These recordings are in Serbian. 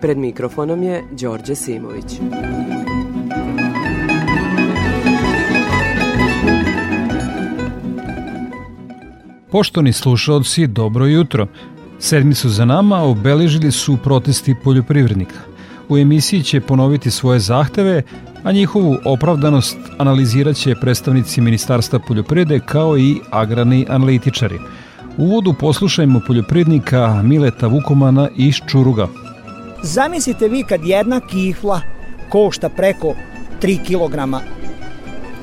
Pred mikrofonom je Đorđe Simović. Poštovani slušalci, dobro jutro. Sedmicu za nama obeležili su protesti poljoprivrednika. U emisiji će ponoviti svoje zahteve, a njihovu opravdanost analizirat će predstavnici Ministarstva poljoprivrede kao i agrarni analitičari. U uvodu poslušajmo poljoprivrednika Mileta Vukomana iz Čuruga. Zamislite vi kad jedna kifla košta preko 3 kg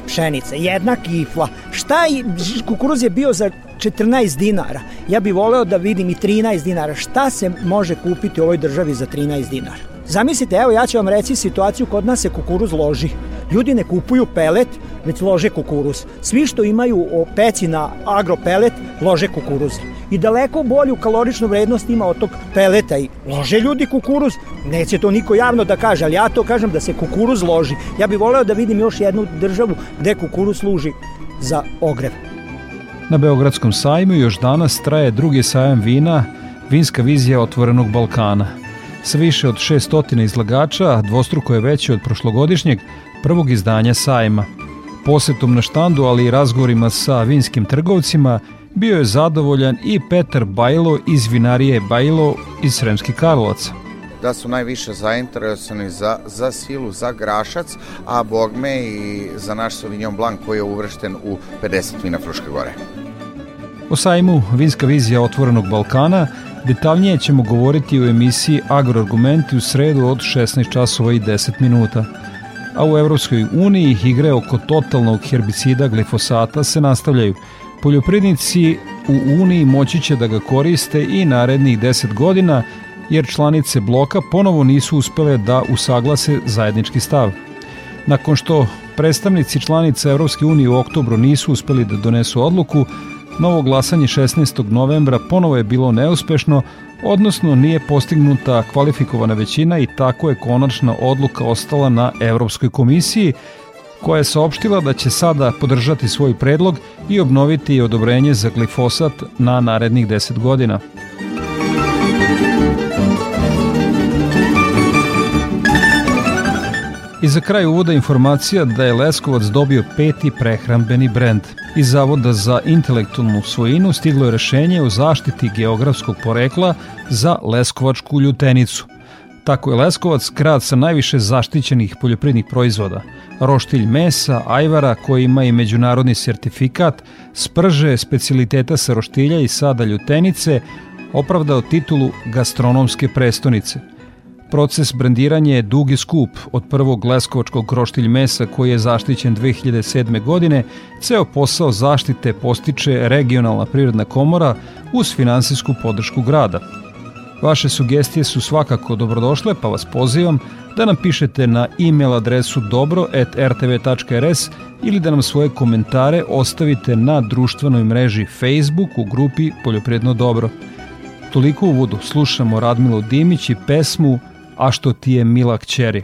pšenice, jedna kifla. Šta je, kukuruz je bio za 14 dinara. Ja bih voleo da vidim i 13 dinara. Šta se može kupiti u ovoj državi za 13 dinara? Zamislite, evo ja ću vam reći situaciju, kod nas se kukuruz loži. Ljudi ne kupuju pelet, već lože kukuruz. Svi što imaju peci na agropelet, lože kukuruz. I daleko bolju kaloričnu vrednost ima od tog peleta i lože ljudi kukuruz. Neće to niko javno da kaže, ali ja to kažem da se kukuruz loži. Ja bih voleo da vidim još jednu državu gde kukuruz služi za ogrev. Na Beogradskom sajmu još danas traje drugi sajam vina, vinska vizija otvorenog Balkana – Sa više od 600 izlagača, dvostruko je veći od prošlogodišnjeg prvog izdanja sajma. Posetom na štandu, ali i razgovorima sa vinskim trgovcima, bio je zadovoljan i Petar Bajlo iz vinarije Bajlo iz Sremskih Karlovaca da su najviše zainteresovani za, za silu, za grašac, a bogme i za naš Sauvignon Blanc koji je uvršten u 50 vina Fruške gore. O sajmu Vinska vizija otvorenog Balkana Detaljnije ćemo govoriti u emisiji Agroargumenti u sredu od 16 časova i 10 minuta. A u Evropskoj uniji igre oko totalnog herbicida glifosata se nastavljaju. Poljoprivrednici u Uniji moći će da ga koriste i narednih 10 godina, jer članice bloka ponovo nisu uspele da usaglase zajednički stav. Nakon što predstavnici članica Evropske unije u oktobru nisu uspeli da donesu odluku, Novo glasanje 16. novembra ponovo je bilo neuspešno, odnosno nije postignuta kvalifikovana većina i tako je konačna odluka ostala na Evropskoj komisiji, koja je saopštila da će sada podržati svoj predlog i obnoviti odobrenje za glifosat na narednih 10 godina. I za kraj uvoda informacija da je Leskovac dobio peti prehrambeni brend. Iz Zavoda za intelektualnu svojinu stiglo je rešenje o zaštiti geografskog porekla za Leskovačku ljutenicu. Tako je Leskovac grad sa najviše zaštićenih poljoprivrednih proizvoda. Roštilj mesa, ajvara koji ima i međunarodni sertifikat, sprže specialiteta sa roštilja i sada ljutenice opravdao titulu gastronomske prestonice – Proces brandiranja je dug i skup. Od prvog leskovačkog kroštilj mesa koji je zaštićen 2007. godine, ceo posao zaštite postiče regionalna privredna komora uz finansijsku podršku grada. Vaše sugestije su svakako dobrodošle, pa vas pozivam da nam pišete na e-mail adresu dobro.rtv.rs ili da nam svoje komentare ostavite na društvenoj mreži Facebook u grupi Poljopredno dobro. Toliko u uvodu slušamo Radmilo Dimić i pesmu a što ti je mila kćeri.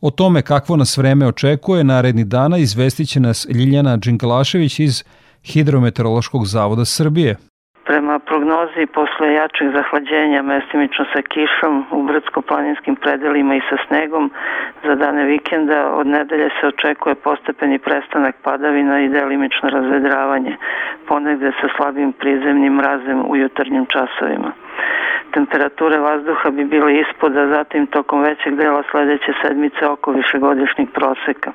O tome kakvo nas vreme očekuje naredni dana izvestit će nas Ljiljana Džinkalašević iz Hidrometeorološkog zavoda Srbije. Prognozi, posle jačeg zahlađenja, mestimično sa kišom, u brdsko-planinskim predelima i sa snegom, za dane vikenda od nedelje se očekuje postepeni prestanak padavina i delimično razvedravanje, ponegde sa slabim prizemnim mrazem u jutarnjim časovima. Temperature vazduha bi bile ispod, a zatim tokom većeg dela sledeće sedmice oko višegodišnjih proseka.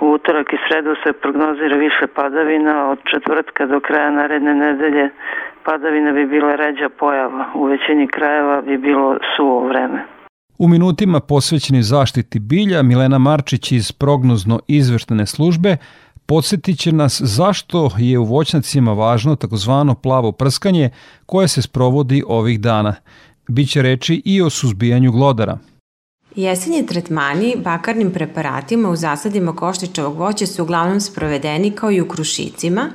U utorak i sredu se prognozira više padavina, od četvrtka do kraja naredne nedelje padavina bi bila ređa pojava, u većini krajeva bi bilo suvo vreme. U minutima posvećeni zaštiti bilja Milena Marčić iz prognozno izveštene službe podsjetit će nas zašto je u voćnacima važno takozvano plavo prskanje koje se sprovodi ovih dana. Biće reči i o suzbijanju glodara – Jesenji tretmani bakarnim preparatima u zasadima koštičavog voća su uglavnom sprovedeni kao i u krušicima.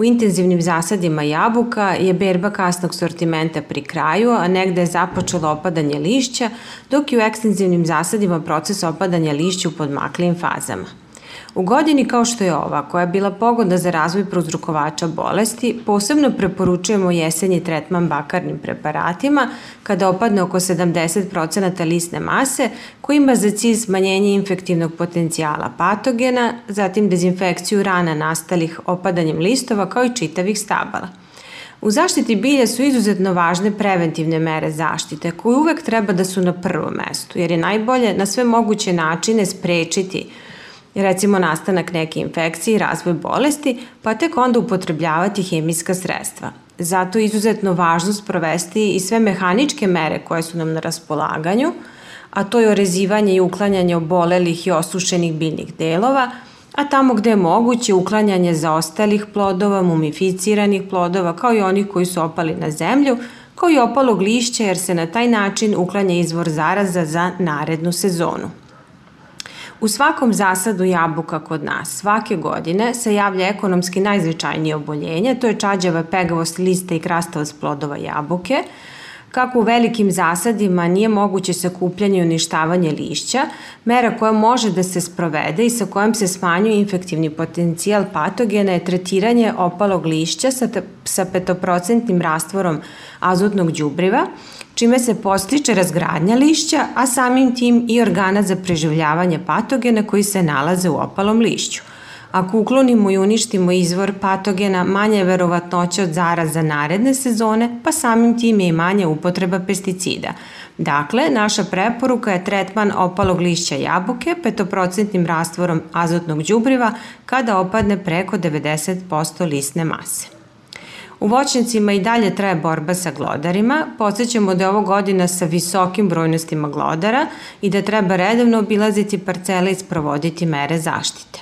U intenzivnim zasadima jabuka je berba kasnog sortimenta pri kraju, a negde je započelo opadanje lišća, dok i u ekstenzivnim zasadima proces opadanja lišća u podmaklijim fazama. U godini kao što je ova, koja je bila pogodna za razvoj prouzrukovača bolesti, posebno preporučujemo jesenji tretman bakarnim preparatima kada opadne oko 70% lisne mase, koji ima za cilj smanjenje infektivnog potencijala patogena, zatim dezinfekciju rana nastalih opadanjem listova kao i čitavih stabala. U zaštiti bilja su izuzetno važne preventivne mere zaštite koje uvek treba da su na prvom mestu, jer je najbolje na sve moguće načine sprečiti recimo nastanak neke infekcije i razvoj bolesti, pa tek onda upotrebljavati hemijska sredstva. Zato je izuzetno važno sprovesti i sve mehaničke mere koje su nam na raspolaganju, a to je orezivanje i uklanjanje obolelih i osušenih biljnih delova, a tamo gde je moguće uklanjanje zaostalih plodova, mumificiranih plodova, kao i onih koji su opali na zemlju, kao i opalog lišća jer se na taj način uklanja izvor zaraza za narednu sezonu. U svakom zasadu jabuka kod nas svake godine se javlja ekonomski najznačajnije oboljenje, to je čađava pegavost lista i krastavost plodova jabuke, Kako u velikim zasadima nije moguće sakupljanje i uništavanje lišća, mera koja može da se sprovede i sa kojom se smanjuje infektivni potencijal patogena je tretiranje opalog lišća sa, sa petoprocentnim rastvorom azotnog đubriva, čime se postiče razgradnja lišća, a samim tim i organa za preživljavanje patogena koji se nalaze u opalom lišću. Ako uklonimo i uništimo izvor patogena, manja je verovatnoća od zaraza naredne sezone, pa samim tim je i manja upotreba pesticida. Dakle, naša preporuka je tretman opalog lišća jabuke petoprocentnim rastvorom azotnog đubriva kada opadne preko 90% lisne mase. U voćnicima i dalje traje borba sa glodarima. Podsećamo da je ovo godina sa visokim brojnostima glodara i da treba redovno obilaziti parcele i sprovoditi mere zaštite.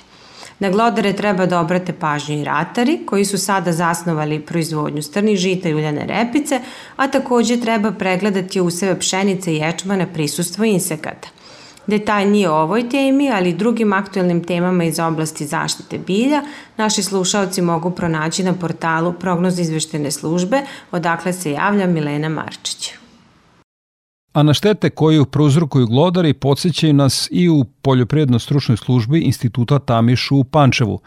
Na glodare treba da obrate pažnju i ratari, koji su sada zasnovali proizvodnju strnih žita i uljane repice, a takođe treba pregledati useve pšenice i ječmana prisustvo insekata. Detaljnije o ovoj temi, ali i drugim aktuelnim temama iz oblasti zaštite bilja, naši slušalci mogu pronaći na portalu Prognoz izveštene službe, odakle se javlja Milena Marčić. A na štete koju prouzrokuju glodari podsjećaju nas i u Poljoprijedno stručnoj službi Instituta Tamišu u Pančevu.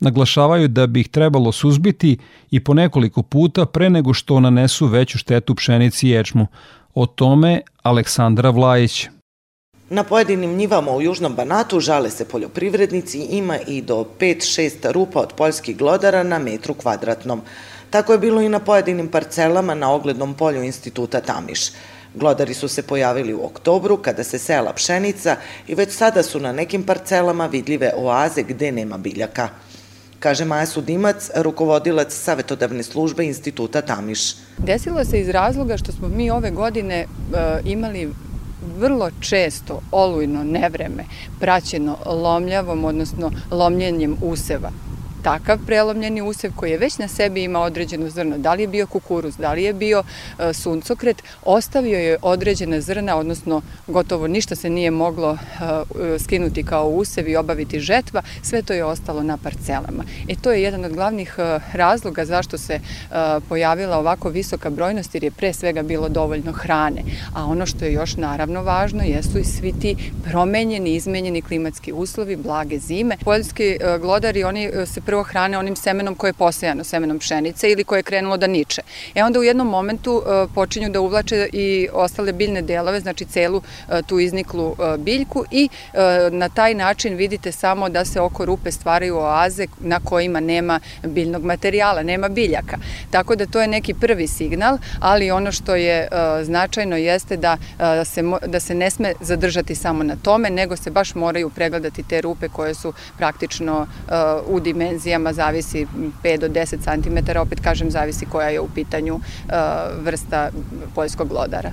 Naglašavaju da bi ih trebalo suzbiti i po nekoliko puta pre nego što nanesu veću štetu pšenici i ječmu. O tome Aleksandra Vlajić. Na pojedinim njivama u Južnom Banatu žale se poljoprivrednici, ima i do 5-6 rupa od poljskih glodara na metru kvadratnom. Tako je bilo i na pojedinim parcelama na oglednom polju instituta Tamiš. Glodari su se pojavili u oktobru kada se sela pšenica i već sada su na nekim parcelama vidljive oaze gde nema biljaka. Kaže Maja Sudimac, rukovodilac savetodavne službe instituta Tamiš. Desilo se iz razloga što smo mi ove godine e, imali vrlo često olujno nevreme praćeno lomljavom, odnosno lomljenjem useva takav prelomljeni usev koji je već na sebi ima određeno zrno, da li je bio kukuruz, da li je bio e, suncokret, ostavio je određena zrna, odnosno gotovo ništa se nije moglo e, skinuti kao usev i obaviti žetva, sve to je ostalo na parcelama. E to je jedan od glavnih e, razloga zašto se pojavila ovako visoka brojnost, jer je pre svega bilo dovoljno hrane. A ono što je još naravno važno jesu i svi ti promenjeni, izmenjeni klimatski uslovi, blage zime. Poljski glodari, oni se prvo hrane onim semenom koje je posejano, semenom pšenice ili koje je krenulo da niče. E onda u jednom momentu uh, počinju da uvlače i ostale biljne delove, znači celu uh, tu izniklu uh, biljku i na taj način vidite samo da se oko rupe stvaraju oaze na kojima nema biljnog materijala, nema biljaka. Tako da to je neki prvi signal, ali ono što je značajno jeste da se, da se ne sme zadržati samo na tome, nego se baš moraju pregledati te rupe koje su praktično u dimenziji dimenzijama, zavisi 5 do 10 cm, opet kažem, zavisi koja je u pitanju uh, vrsta poljskog glodara.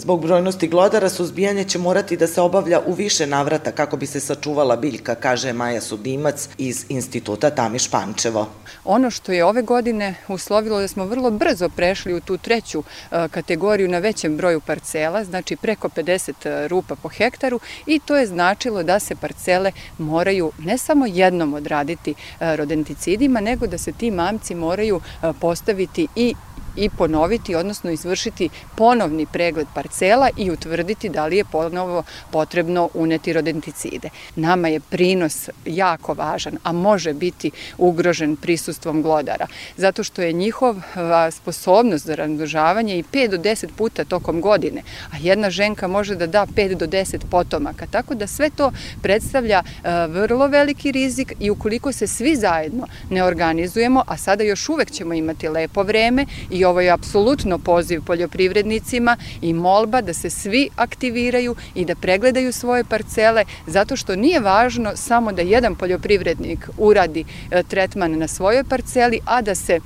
Zbog brojnosti glodara suzbijanje će morati da se obavlja u više navrata kako bi se sačuvala biljka, kaže Maja Sudimac iz Instituta Tamiš Pančevo. Ono što je ove godine uslovilo da smo vrlo brzo prešli u tu treću e, kategoriju na većem broju parcela, znači preko 50 e, rupa po hektaru i to je značilo da se parcele moraju ne samo jednom odraditi e, rodenticidima, nego da se ti mamci moraju postaviti i i ponoviti, odnosno izvršiti ponovni pregled parcela i utvrditi da li je ponovo potrebno uneti rodenticide. Nama je prinos jako važan, a može biti ugrožen prisustvom glodara, zato što je njihova sposobnost za razmnožavanje i 5 do 10 puta tokom godine, a jedna ženka može da da 5 do 10 potomaka, tako da sve to predstavlja vrlo veliki rizik i ukoliko se svi zajedno ne organizujemo, a sada još uvek ćemo imati lepo vreme i ovo je apsolutno poziv poljoprivrednicima i molba da se svi aktiviraju i da pregledaju svoje parcele, zato što nije važno samo da jedan poljoprivrednik uradi e, tretman na svojoj parceli, a da se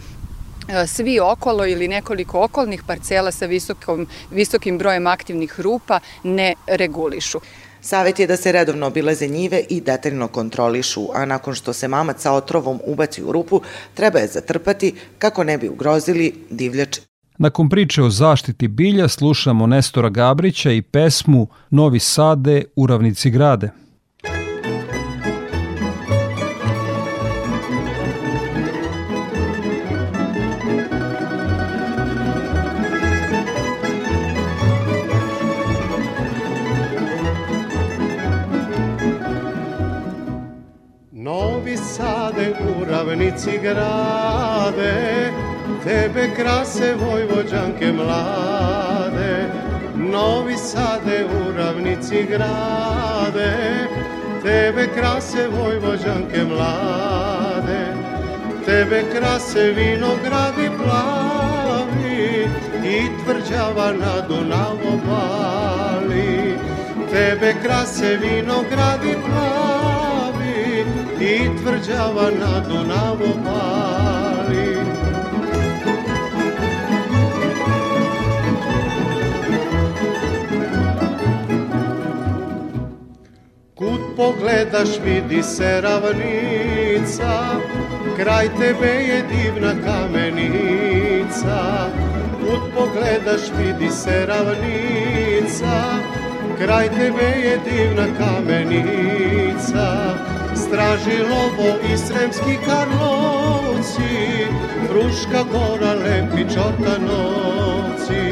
e, svi okolo ili nekoliko okolnih parcela sa visokom, visokim brojem aktivnih rupa ne regulišu. Savet je da se redovno obilaze njive i detaljno kontrolišu, a nakon što se mamac sa otrovom ubaci u rupu, treba je zatrpati kako ne bi ugrozili divljač. Nakon priče o zaštiti bilja slušamo Nestora Gabrića i pesmu Novi Sade u ravnici grade – ravnici grade, tebe krase vojvođanke mlade. Novi Sade u ravnici grade, tebe krase vojvođanke mlade. Tebe krase vinogradi plavi i tvrđava na Dunavu bali. Tebe krase vinogradi plavi i tvrđava na Dunavu pali. Kud pogledaš vidi se ravnica, kraj tebe je divna kamenica. Kud pogledaš vidi se ravnica, kraj tebe je divna kamenica straži lovo i sremski karlovci, Fruška gora, lepi čortanovci.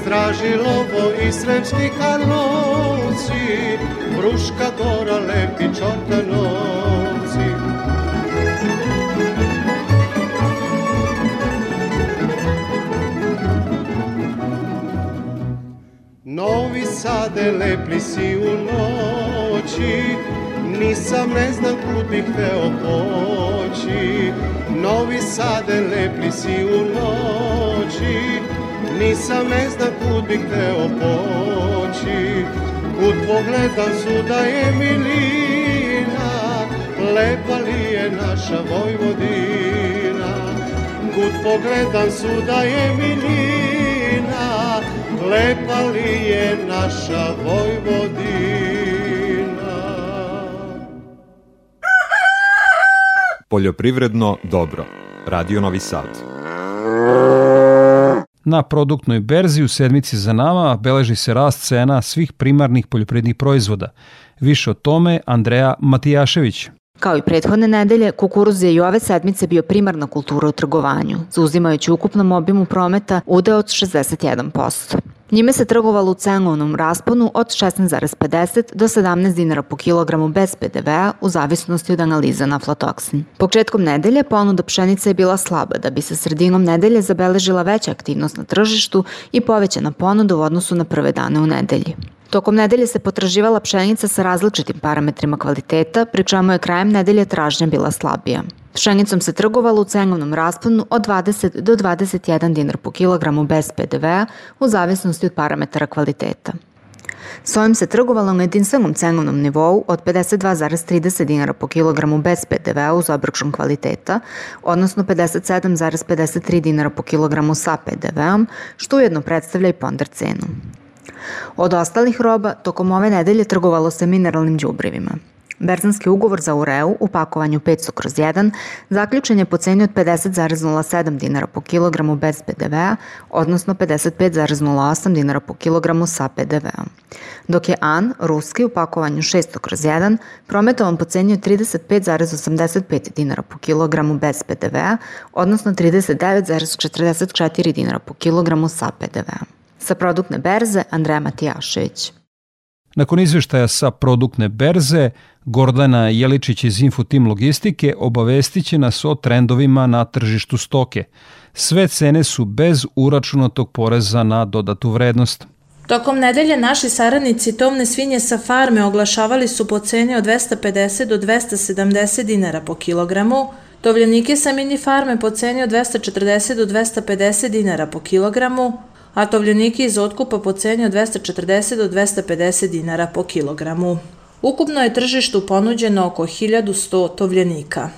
Straži lovo i sremski karlovci, Fruška gora, lepi čortanovci. Novi Sade lepli si u noći, Nisam, ne znam kud bih hteo poći. Novi Sade lepli si u noći Nisam, ne znam kud bih hteo poći. Kud pogledam suda je milina Lepa li je naša Vojvodina? Kud pogledam suda je milina lepa li je naša Vojvodina. Poljoprivredno dobro. Radio Novi Sad. Na produktnoj berzi u sedmici za nama beleži se rast cena svih primarnih poljoprivrednih proizvoda. Više o tome Andreja Matijašević. Kao i prethodne nedelje, kukuruz je i ove sedmice bio primarna kultura u trgovanju, zauzimajući ukupnom obimu prometa udeo od 61%. Njime se trgovalo u cenovnom rasponu od 16,50 do 17 dinara po kilogramu bez PDV-a u zavisnosti od analiza na aflatoksin. Početkom nedelje ponuda pšenice je bila slaba da bi se sredinom nedelje zabeležila veća aktivnost na tržištu i povećana ponuda u odnosu na prve dane u nedelji. Tokom nedelje se potraživala pšenica sa različitim parametrima kvaliteta, pri čemu je krajem nedelje tražnja bila slabija. Pšenicom se trgovalo u cenovnom rasponu od 20 do 21 dinar po kilogramu bez PDV-a u zavisnosti od parametara kvaliteta. ovim se trgovalo na jedinstvenom cenovnom nivou od 52,30 dinara po kilogramu bez PDV-a uz obračun kvaliteta, odnosno 57,53 dinara po kilogramu sa PDV-om, što ujedno predstavlja i ponder cenu. Od ostalih roba, tokom ove nedelje trgovalo se mineralnim đubrivima. Berzanski ugovor za ureu u pakovanju 500 kroz 1 zaključen je po ceni od 50,07 dinara po kilogramu bez PDV-a, odnosno 55,08 dinara po kilogramu sa PDV-om. Dok je AN, ruski, u pakovanju 600 kroz 1 prometovan po ceni od 35,85 dinara po kilogramu bez PDV-a, odnosno 39,44 dinara po kilogramu sa PDV-om. Sa produktne berze Andreja Matijašević. Nakon izveštaja sa produktne berze, Gordana Jeličić iz Infotim Logistike obavestiće nas o trendovima na tržištu stoke. Sve cene su bez uračunatog poreza na dodatu vrednost. Tokom nedelje naši saradnici tovne svinje sa farme oglašavali su po ceni od 250 do 270 dinara po kilogramu, tovljenike sa mini farme po ceni od 240 do 250 dinara po kilogramu, a tovljenike iz otkupa po ceni od 240 do 250 dinara po kilogramu. Ukupno je tržištu ponuđeno oko 1100 tovljenika.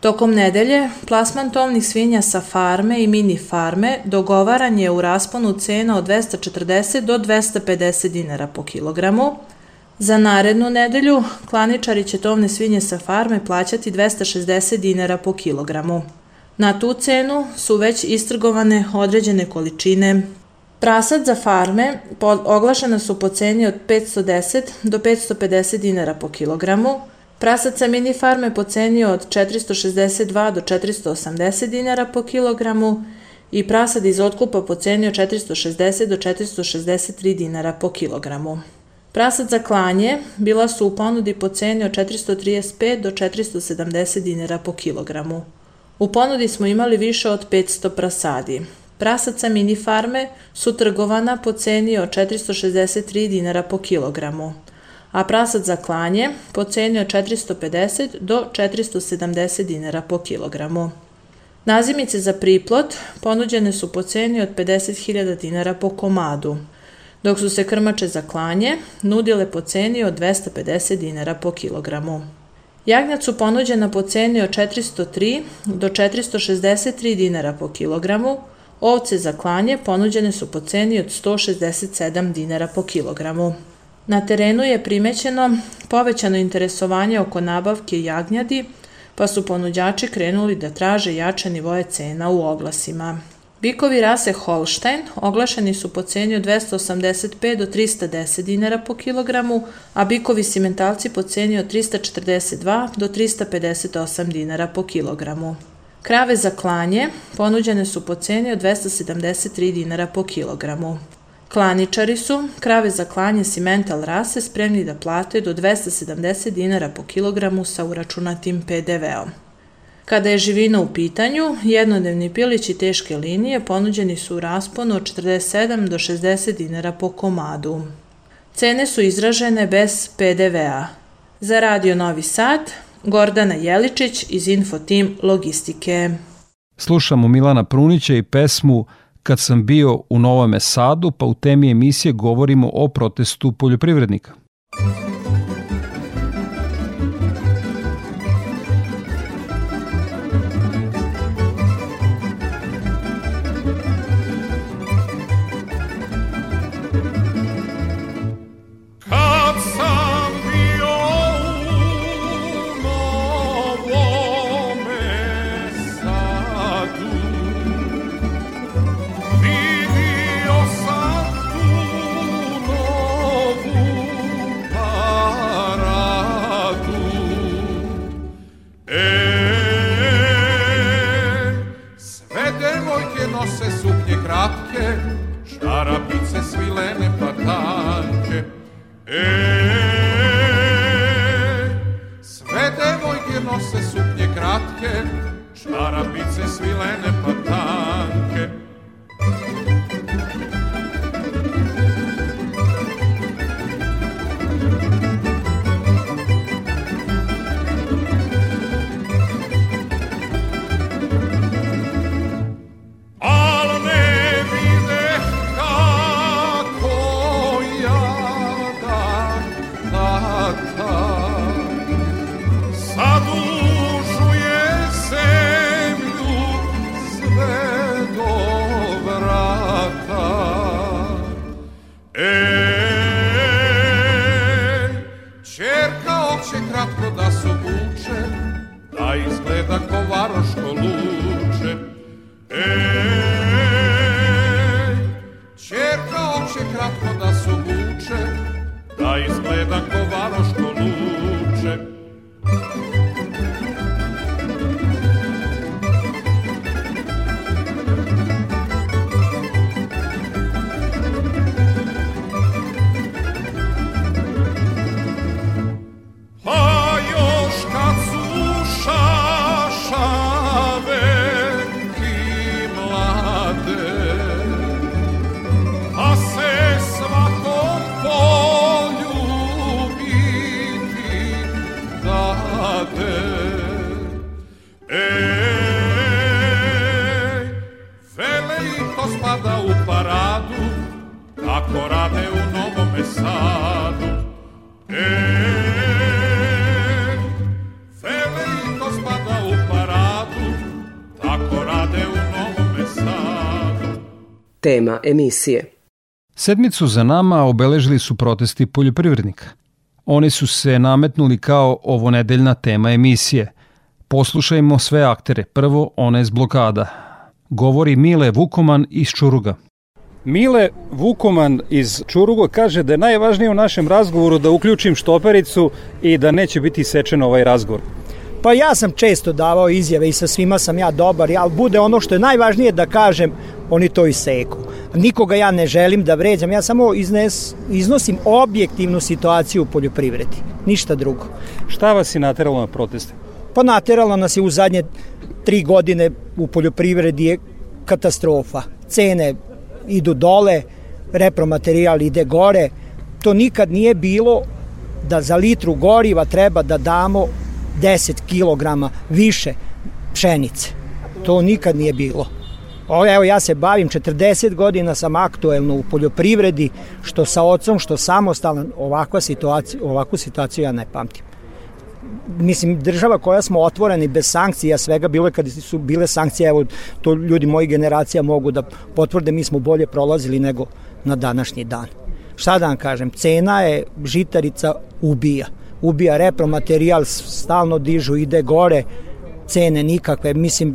Tokom nedelje, plasman tovnih svinja sa farme i mini farme dogovaran je u rasponu cena od 240 do 250 dinara po kilogramu. Za narednu nedelju, klaničari će tovne svinje sa farme plaćati 260 dinara po kilogramu. Na tu cenu su već istrgovane određene količine Prasad za farme oglašena su po ceni od 510 do 550 dinara po kilogramu, prasad sa mini farme po ceni od 462 do 480 dinara po kilogramu i prasad iz otkupa po ceni od 460 do 463 dinara po kilogramu. Prasad za klanje bila su u ponudi po ceni od 435 do 470 dinara po kilogramu. U ponudi smo imali više od 500 prasadi. Prasaca mini farme su trgovana po ceni od 463 dinara po kilogramu, a prasad za klanje po ceni od 450 do 470 dinara po kilogramu. Nazimice za priplot ponuđene su po ceni od 50.000 dinara po komadu, dok su se krmače za klanje nudile po ceni od 250 dinara po kilogramu. Jagnjac su ponuđena po ceni od 403 do 463 dinara po kilogramu, Ovce za klanje ponuđene su po ceni od 167 dinara po kilogramu. Na terenu je primećeno povećano interesovanje oko nabavke jagnjadi, pa su ponuđači krenuli da traže jače nivoje cena u oglasima. Bikovi rase Holstein oglašeni su po ceni od 285 do 310 dinara po kilogramu, a bikovi simentalci po ceni od 342 do 358 dinara po kilogramu. Krave za klanje ponuđene su po ceni od 273 dinara po kilogramu. Klaničari su krave za klanje simental rase spremni da plate do 270 dinara po kilogramu sa uračunatim PDV-om. Kada je živina u pitanju, jednodnevni pilići teške linije ponuđeni su u rasponu od 47 do 60 dinara po komadu. Cene su izražene bez PDV-a. Za Radio Novi Sad, Gordana Jeličić iz Infotim Logistike. Slušamo Milana Prunića i pesmu Kad sam bio u Novome Sadu, pa u temi emisije govorimo o protestu poljoprivrednika. devojke Tema emisije. Sedmicu za nama obeležili su protesti poljoprivrednika. Oni su se nametnuli kao ovonedeljna tema emisije. Poslušajmo sve aktere. Prvo, one iz blokada. Govori Mile Vukoman iz Čuruga. Mile Vukoman iz Čuruga kaže da je najvažnije u našem razgovoru da uključim štopericu i da neće biti sečen ovaj razgovor. Pa ja sam često davao izjave i sa svima sam ja dobar, ali bude ono što je najvažnije da kažem, oni to iseku. Nikoga ja ne želim da vređam, ja samo iznes, iznosim objektivnu situaciju u poljoprivredi, ništa drugo. Šta vas je nateralo na proteste? Pa nateralo nas je u zadnje tri godine u poljoprivredi je katastrofa. Cene idu dole, repromaterijal ide gore. To nikad nije bilo da za litru goriva treba da damo 10 kg više pšenice. To nikad nije bilo. O, evo ja se bavim 40 godina sam aktuelno u poljoprivredi, što sa ocom, što samostalan, ovakva situacija, ovakvu situaciju ja ne pamtim. Mislim, država koja smo otvoreni bez sankcija, svega bilo je kad su bile sankcije, evo, to ljudi moji generacija mogu da potvrde, mi smo bolje prolazili nego na današnji dan. Šta da vam kažem, cena je žitarica ubija. Ubija repromaterijal, stalno dižu, ide gore, cene nikakve, mislim,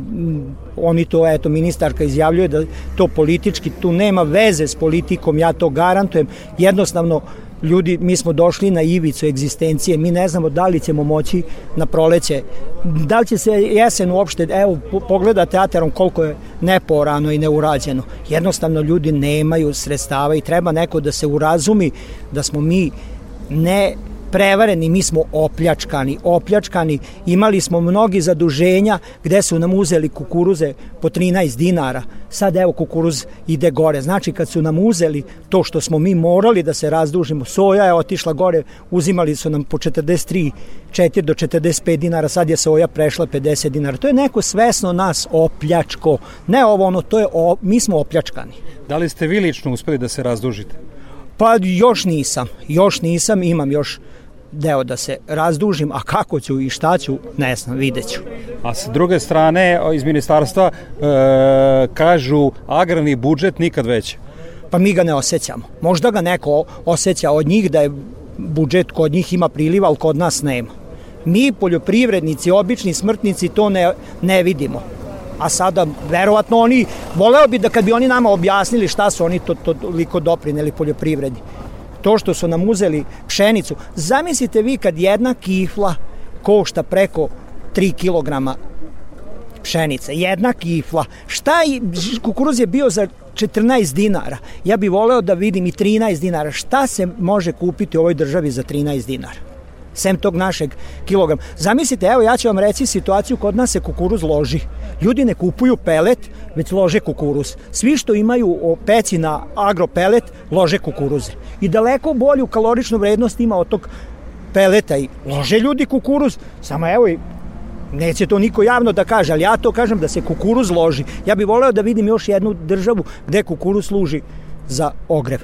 oni to, eto, ministarka izjavljuje da to politički, tu nema veze s politikom, ja to garantujem, jednostavno, ljudi, mi smo došli na ivicu egzistencije, mi ne znamo da li ćemo moći na proleće, da li će se jesen uopšte, evo, pogledate aterom koliko je neporano i neurađeno. Jednostavno, ljudi nemaju sredstava i treba neko da se urazumi da smo mi ne prevareni, mi smo opljačkani, opljačkani, imali smo mnogi zaduženja gde su nam uzeli kukuruze po 13 dinara, sad evo kukuruz ide gore, znači kad su nam uzeli to što smo mi morali da se razdužimo, soja je otišla gore, uzimali su nam po 43, 4 do 45 dinara, sad je soja prešla 50 dinara, to je neko svesno nas opljačko, ne ovo ono, to je, o, mi smo opljačkani. Da li ste vi lično uspeli da se razdužite? Pa još nisam, još nisam, imam još deo da se razdužim, a kako ću i šta ću, ne znam, vidjet ću. A s druge strane, iz ministarstva e, kažu agrarni budžet nikad veći. Pa mi ga ne osjećamo. Možda ga neko osjeća od njih da je budžet kod njih ima priliv, ali kod nas nema. Mi poljoprivrednici, obični smrtnici to ne, ne vidimo. A sada, verovatno oni, voleo bi da kad bi oni nama objasnili šta su oni to, to toliko doprineli poljoprivredi to što su nam uzeli pšenicu. Zamislite vi kad jedna kifla košta preko 3 kg pšenice, jedna kifla. Šta je, kukuruz je bio za 14 dinara. Ja bih voleo da vidim i 13 dinara. Šta se može kupiti u ovoj državi za 13 dinara? Sem tog našeg kilograma. Zamislite, evo ja ću vam reći situaciju, kod nas se kukuruz loži. Ljudi ne kupuju pelet, već lože kukuruz. Svi što imaju peci na agropelet, lože kukuruze. I daleko bolju kaloričnu vrednost ima od tog peleta i lože ljudi kukuruz, samo evo i Neće to niko javno da kaže, ali ja to kažem da se kukuruz loži. Ja bih voleo da vidim još jednu državu gde kukuruz služi za ogrev.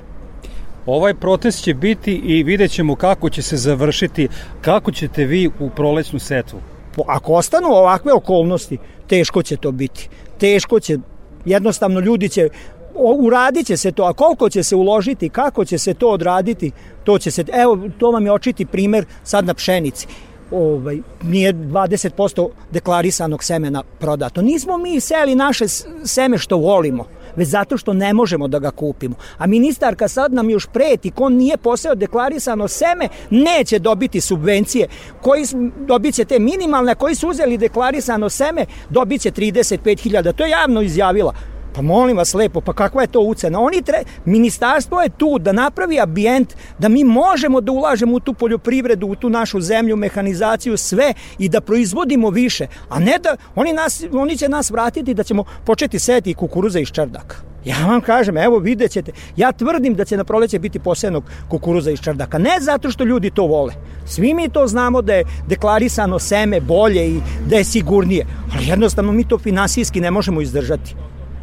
Ovaj protest će biti i vidjet ćemo kako će se završiti, kako ćete vi u prolećnu setvu. Ako ostanu ovakve okolnosti, teško će to biti. Teško će, jednostavno ljudi će uradit će se to, a koliko će se uložiti, kako će se to odraditi, to će se, evo, to vam je očiti primer sad na pšenici ovaj, nije 20% deklarisanog semena prodato. Nismo mi seli naše seme što volimo, već zato što ne možemo da ga kupimo. A ministarka sad nam još preti, ko nije poseo deklarisano seme, neće dobiti subvencije. Koji dobit će te minimalne, koji su uzeli deklarisano seme, dobit će 35.000. To je javno izjavila. Pa molim vas lepo, pa kakva je to ucena? Oni tre, ministarstvo je tu da napravi ambijent da mi možemo da ulažemo u tu poljoprivredu, u tu našu zemlju, mehanizaciju, sve i da proizvodimo više, a ne da oni, nas, oni će nas vratiti da ćemo početi seti kukuruza iz čardaka. Ja vam kažem, evo vidjet ćete, ja tvrdim da će na proleće biti posenog kukuruza iz čardaka. Ne zato što ljudi to vole. Svi mi to znamo da je deklarisano seme bolje i da je sigurnije, ali jednostavno mi to finansijski ne možemo izdržati.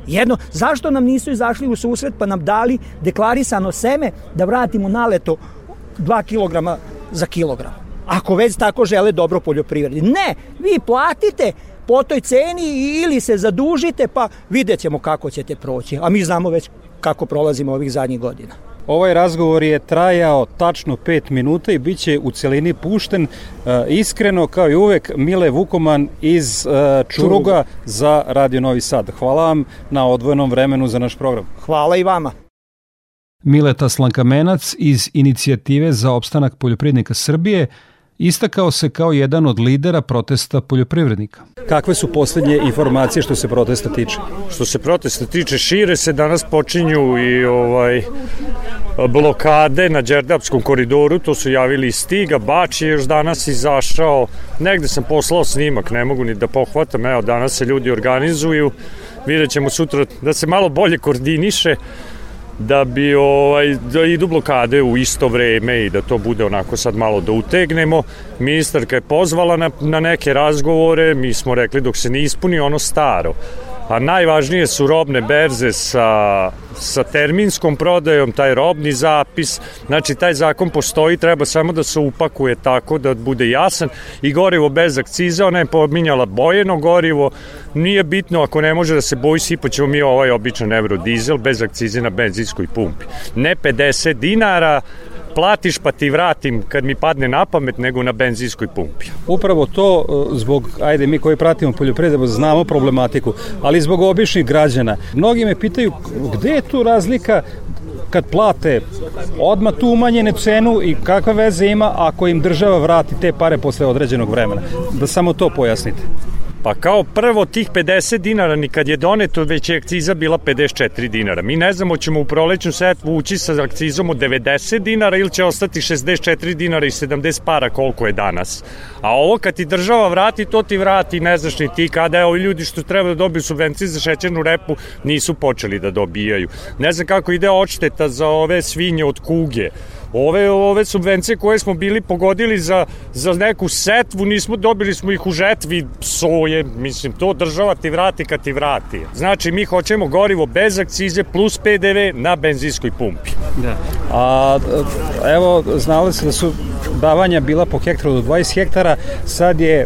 Jedno, zašto nam nisu izašli u susret pa nam dali deklarisano seme da vratimo naleto 2 kg za kilogram? Ako već tako žele dobro poljoprivredi. Ne, vi platite po toj ceni ili se zadužite pa vidjet ćemo kako ćete proći. A mi znamo već kako prolazimo ovih zadnjih godina. Ovaj razgovor je trajao tačno 5 minuta i bit će u celini pušten. E, iskreno, kao i uvek, Mile Vukoman iz e, Čuruga za Radio Novi Sad. Hvala vam na odvojenom vremenu za naš program. Hvala i vama. Mileta Slankamenac iz Inicijative za opstanak poljoprivrednika Srbije – istakao se kao jedan od lidera protesta poljoprivrednika. Kakve su poslednje informacije što se protesta tiče? Što se protesta tiče, šire se, danas počinju i ovaj blokade na Đerdapskom koridoru, to su javili iz Stiga, Bač je još danas izašao, negde sam poslao snimak, ne mogu ni da pohvatam, evo danas se ljudi organizuju, vidjet ćemo sutra da se malo bolje koordiniše, da bi ovaj, da idu blokade u isto vreme i da to bude onako sad malo da utegnemo. Ministarka je pozvala na, na neke razgovore, mi smo rekli dok se ne ispuni ono staro a najvažnije su robne berze sa, sa terminskom prodajom, taj robni zapis, znači taj zakon postoji, treba samo da se upakuje tako da bude jasan. I gorivo bez akciza, ona je pominjala bojeno gorivo, nije bitno ako ne može da se boji, sipaćemo mi ovaj običan evrodizel bez akcize na benzinskoj pumpi. Ne 50 dinara, platiš pa ti vratim kad mi padne na pamet nego na benzinskoj pumpi. Upravo to e, zbog, ajde mi koji pratimo poljoprivredu znamo problematiku, ali zbog običnih građana. Mnogi me pitaju gde je tu razlika kad plate odma tu umanjene cenu i kakve veze ima ako im država vrati te pare posle određenog vremena. Da samo to pojasnite. Pa kao prvo tih 50 dinara nikad je doneto već je akciza bila 54 dinara. Mi ne znamo ćemo u prolećnu setvu ući sa akcizom od 90 dinara ili će ostati 64 dinara i 70 para koliko je danas. A ovo kad ti država vrati, to ti vrati, ne znaš ni ti kada je ovi ljudi što treba da dobiju subvencije za šećernu repu nisu počeli da dobijaju. Ne znam kako ide odšteta za ove svinje od kuge Ove, ove subvencije koje smo bili pogodili za, za neku setvu, nismo dobili smo ih u žetvi soje, mislim, to država ti vrati kad ti vrati. Znači, mi hoćemo gorivo bez akcize plus PDV na benzinskoj pumpi. Da. A evo, znali se da su davanja bila po hektaru do 20 hektara, sad je, e,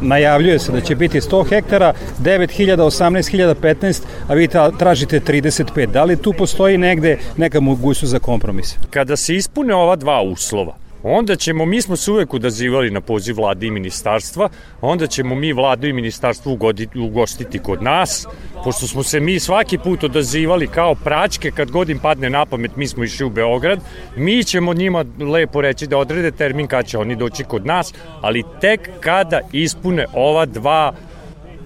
najavljuje se da će biti 100 hektara, 9000, 18000, 15, a vi tražite 35. Da li tu postoji negde neka mogućnost za kompromis? Kada se ispune ova dva uslova, onda ćemo, mi smo se uvek udazivali na poziv vlade i ministarstva, onda ćemo mi vladu i ministarstvo ugoditi, ugostiti kod nas, pošto smo se mi svaki put odazivali kao praćke, kad god im padne na pamet, mi smo išli u Beograd, mi ćemo njima lepo reći da odrede termin kad će oni doći kod nas, ali tek kada ispune ova dva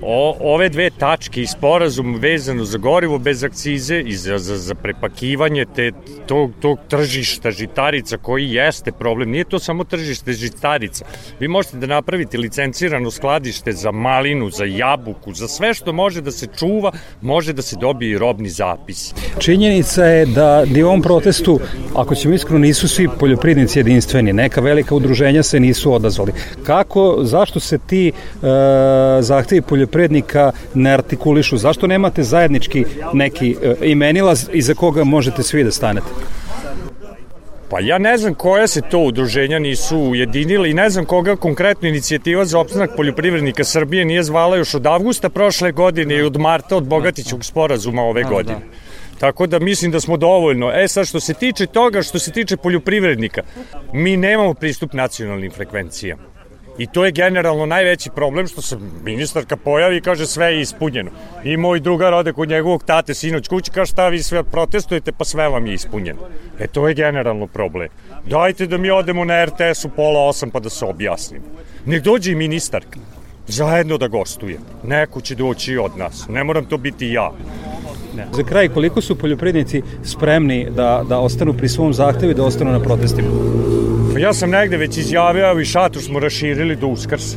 o, ove dve tačke i sporazum vezano za gorivo bez akcize i za, za, za prepakivanje te, tog, tog tržišta žitarica koji jeste problem. Nije to samo tržište žitarica. Vi možete da napravite licencirano skladište za malinu, za jabuku, za sve što može da se čuva, može da se dobije robni zapis. Činjenica je da ni u ovom protestu, ako ćemo iskreno, nisu svi poljoprivrednici jedinstveni. Neka velika udruženja se nisu odazvali. Kako, zašto se ti e, zahtevi poljoprivrednika ne artikulišu? Zašto nemate zajednički neki e, imenila iza koga možete svi da stanete? Pa ja ne znam koja se to udruženja nisu ujedinile i ne znam koga konkretno inicijativa za opstanak poljoprivrednika Srbije nije zvala još od avgusta prošle godine i od marta od Bogatićog sporazuma ove godine. Tako da mislim da smo dovoljno. E sad što se tiče toga, što se tiče poljoprivrednika, mi nemamo pristup nacionalnim frekvencijama. I to je generalno najveći problem što se ministarka pojavi i kaže sve je ispunjeno. I moj drugar ode kod njegovog tate sinoć kući kaže šta vi sve protestujete pa sve vam je ispunjeno. E to je generalno problem. Dajte da mi odemo na RTS u pola osam pa da se objasnimo. Nek dođe i ministarka. Zajedno da gostuje. Neko će doći od nas. Ne moram to biti ja. Ne. Za kraj, koliko su poljoprivrednici spremni da, da ostanu pri svom zahtevu i da ostanu na protestima? Pa ja sam negde već izjavio i šator smo raširili do uskrsa.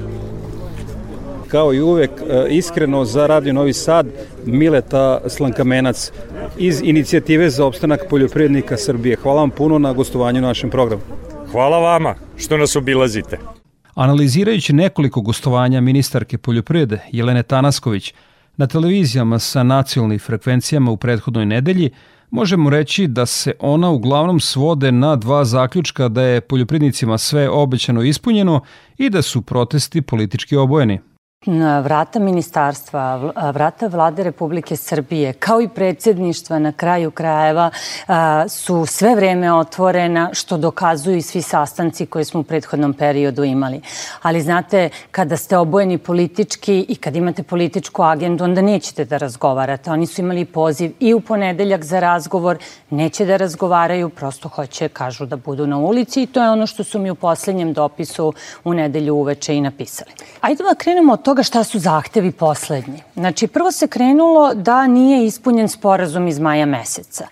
Kao i uvek, e, iskreno za Radio Novi Sad, Mileta Slankamenac iz inicijative za opstanak poljoprivrednika Srbije. Hvala vam puno na gostovanju na našem programu. Hvala vama što nas obilazite. Analizirajući nekoliko gostovanja ministarke poljoprivrede Jelene Tanasković na televizijama sa nacionalnim frekvencijama u prethodnoj nedelji, Možemo reći da se ona uglavnom svode na dva zaključka da je poljoprivrednicima sve obećano ispunjeno i da su protesti politički obojeni vrata ministarstva, vrata vlade Republike Srbije, kao i predsjedništva na kraju krajeva su sve vreme otvorena, što dokazuju i svi sastanci koje smo u prethodnom periodu imali. Ali znate, kada ste obojeni politički i kad imate političku agendu, onda nećete da razgovarate. Oni su imali poziv i u ponedeljak za razgovor, neće da razgovaraju, prosto hoće, kažu da budu na ulici i to je ono što su mi u poslednjem dopisu u nedelju uveče i napisali. Ajde da krenemo od toga šta su zahtevi poslednji. Znači, prvo se krenulo da nije ispunjen sporazum iz maja meseca.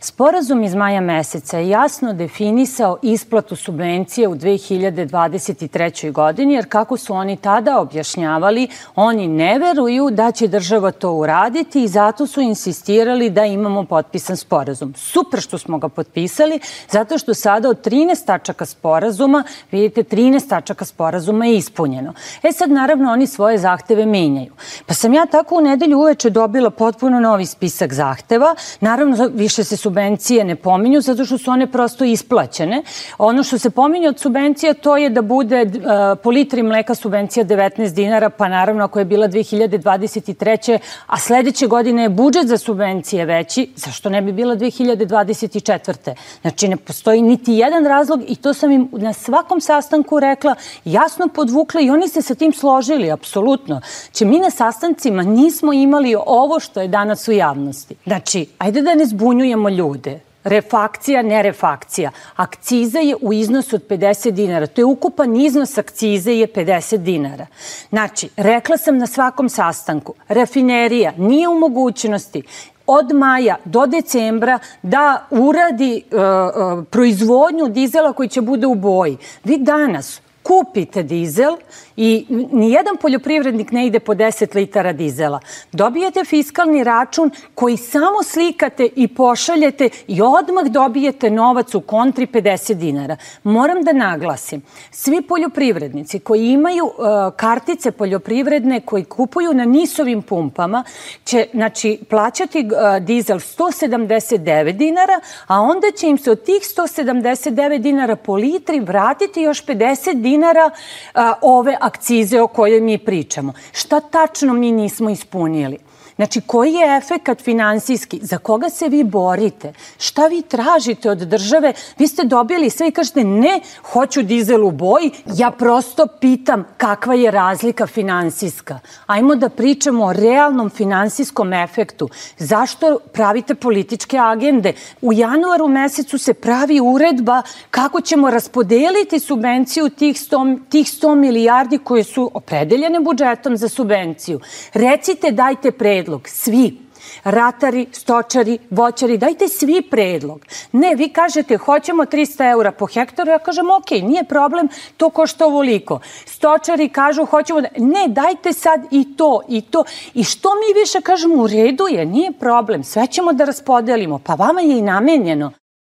Sporazum iz maja meseca je jasno definisao isplatu subvencije u 2023. godini, jer kako su oni tada objašnjavali, oni ne veruju da će država to uraditi i zato su insistirali da imamo potpisan sporazum. Super što smo ga potpisali, zato što sada od 13 tačaka sporazuma, vidite, 13 tačaka sporazuma je ispunjeno. E sad, naravno, oni svoje zahteve menjaju. Pa sam ja tako u nedelju uveče dobila potpuno novi spisak zahteva. Naravno, više se subvencije ne pominju, zato što su one prosto isplaćene. Ono što se pominje od subvencija, to je da bude uh, po litri mleka subvencija 19 dinara, pa naravno ako je bila 2023. a sledeće godine je budžet za subvencije veći, zašto ne bi bila 2024. Znači, ne postoji niti jedan razlog i to sam im na svakom sastanku rekla, jasno podvukla i oni se sa tim složili, apsolutno apsolutno. Če mi na sastancima nismo imali ovo što je danas u javnosti. Znači, ajde da ne zbunjujemo ljude. Refakcija, ne refakcija. Akciza je u iznosu od 50 dinara. To je ukupan iznos akcize je 50 dinara. Znači, rekla sam na svakom sastanku, rafinerija nije u mogućnosti od maja do decembra da uradi uh, uh, proizvodnju dizela koji će bude u boji. Vi danas kupite dizel i nijedan poljoprivrednik ne ide po 10 litara dizela. Dobijete fiskalni račun koji samo slikate i pošaljete i odmah dobijete novac u kontri 50 dinara. Moram da naglasim, svi poljoprivrednici koji imaju uh, kartice poljoprivredne koji kupuju na nisovim pumpama će znači, plaćati uh, dizel 179 dinara, a onda će im se od tih 179 dinara po litri vratiti još 50 dinara uh, ove akcize o kojoj mi pričamo. Šta tačno mi nismo ispunili? Znači, koji je efekat finansijski? Za koga se vi borite? Šta vi tražite od države? Vi ste dobili sve i kažete ne, hoću dizel u boji. Ja prosto pitam kakva je razlika finansijska. Ajmo da pričamo o realnom finansijskom efektu. Zašto pravite političke agende? U januaru mesecu se pravi uredba kako ćemo raspodeliti subvenciju tih 100, tih 100 milijardi koje su opredeljene budžetom za subvenciju. Recite, dajte predlog, svi, ratari, stočari, voćari, dajte svi predlog. Ne, vi kažete hoćemo 300 eura po hektaru, ja kažem ok, nije problem, to košta ovoliko. Stočari kažu hoćemo da... Ne, dajte sad i to, i to. I što mi više kažemo u redu je, nije problem, sve ćemo da raspodelimo, pa vama je i namenjeno.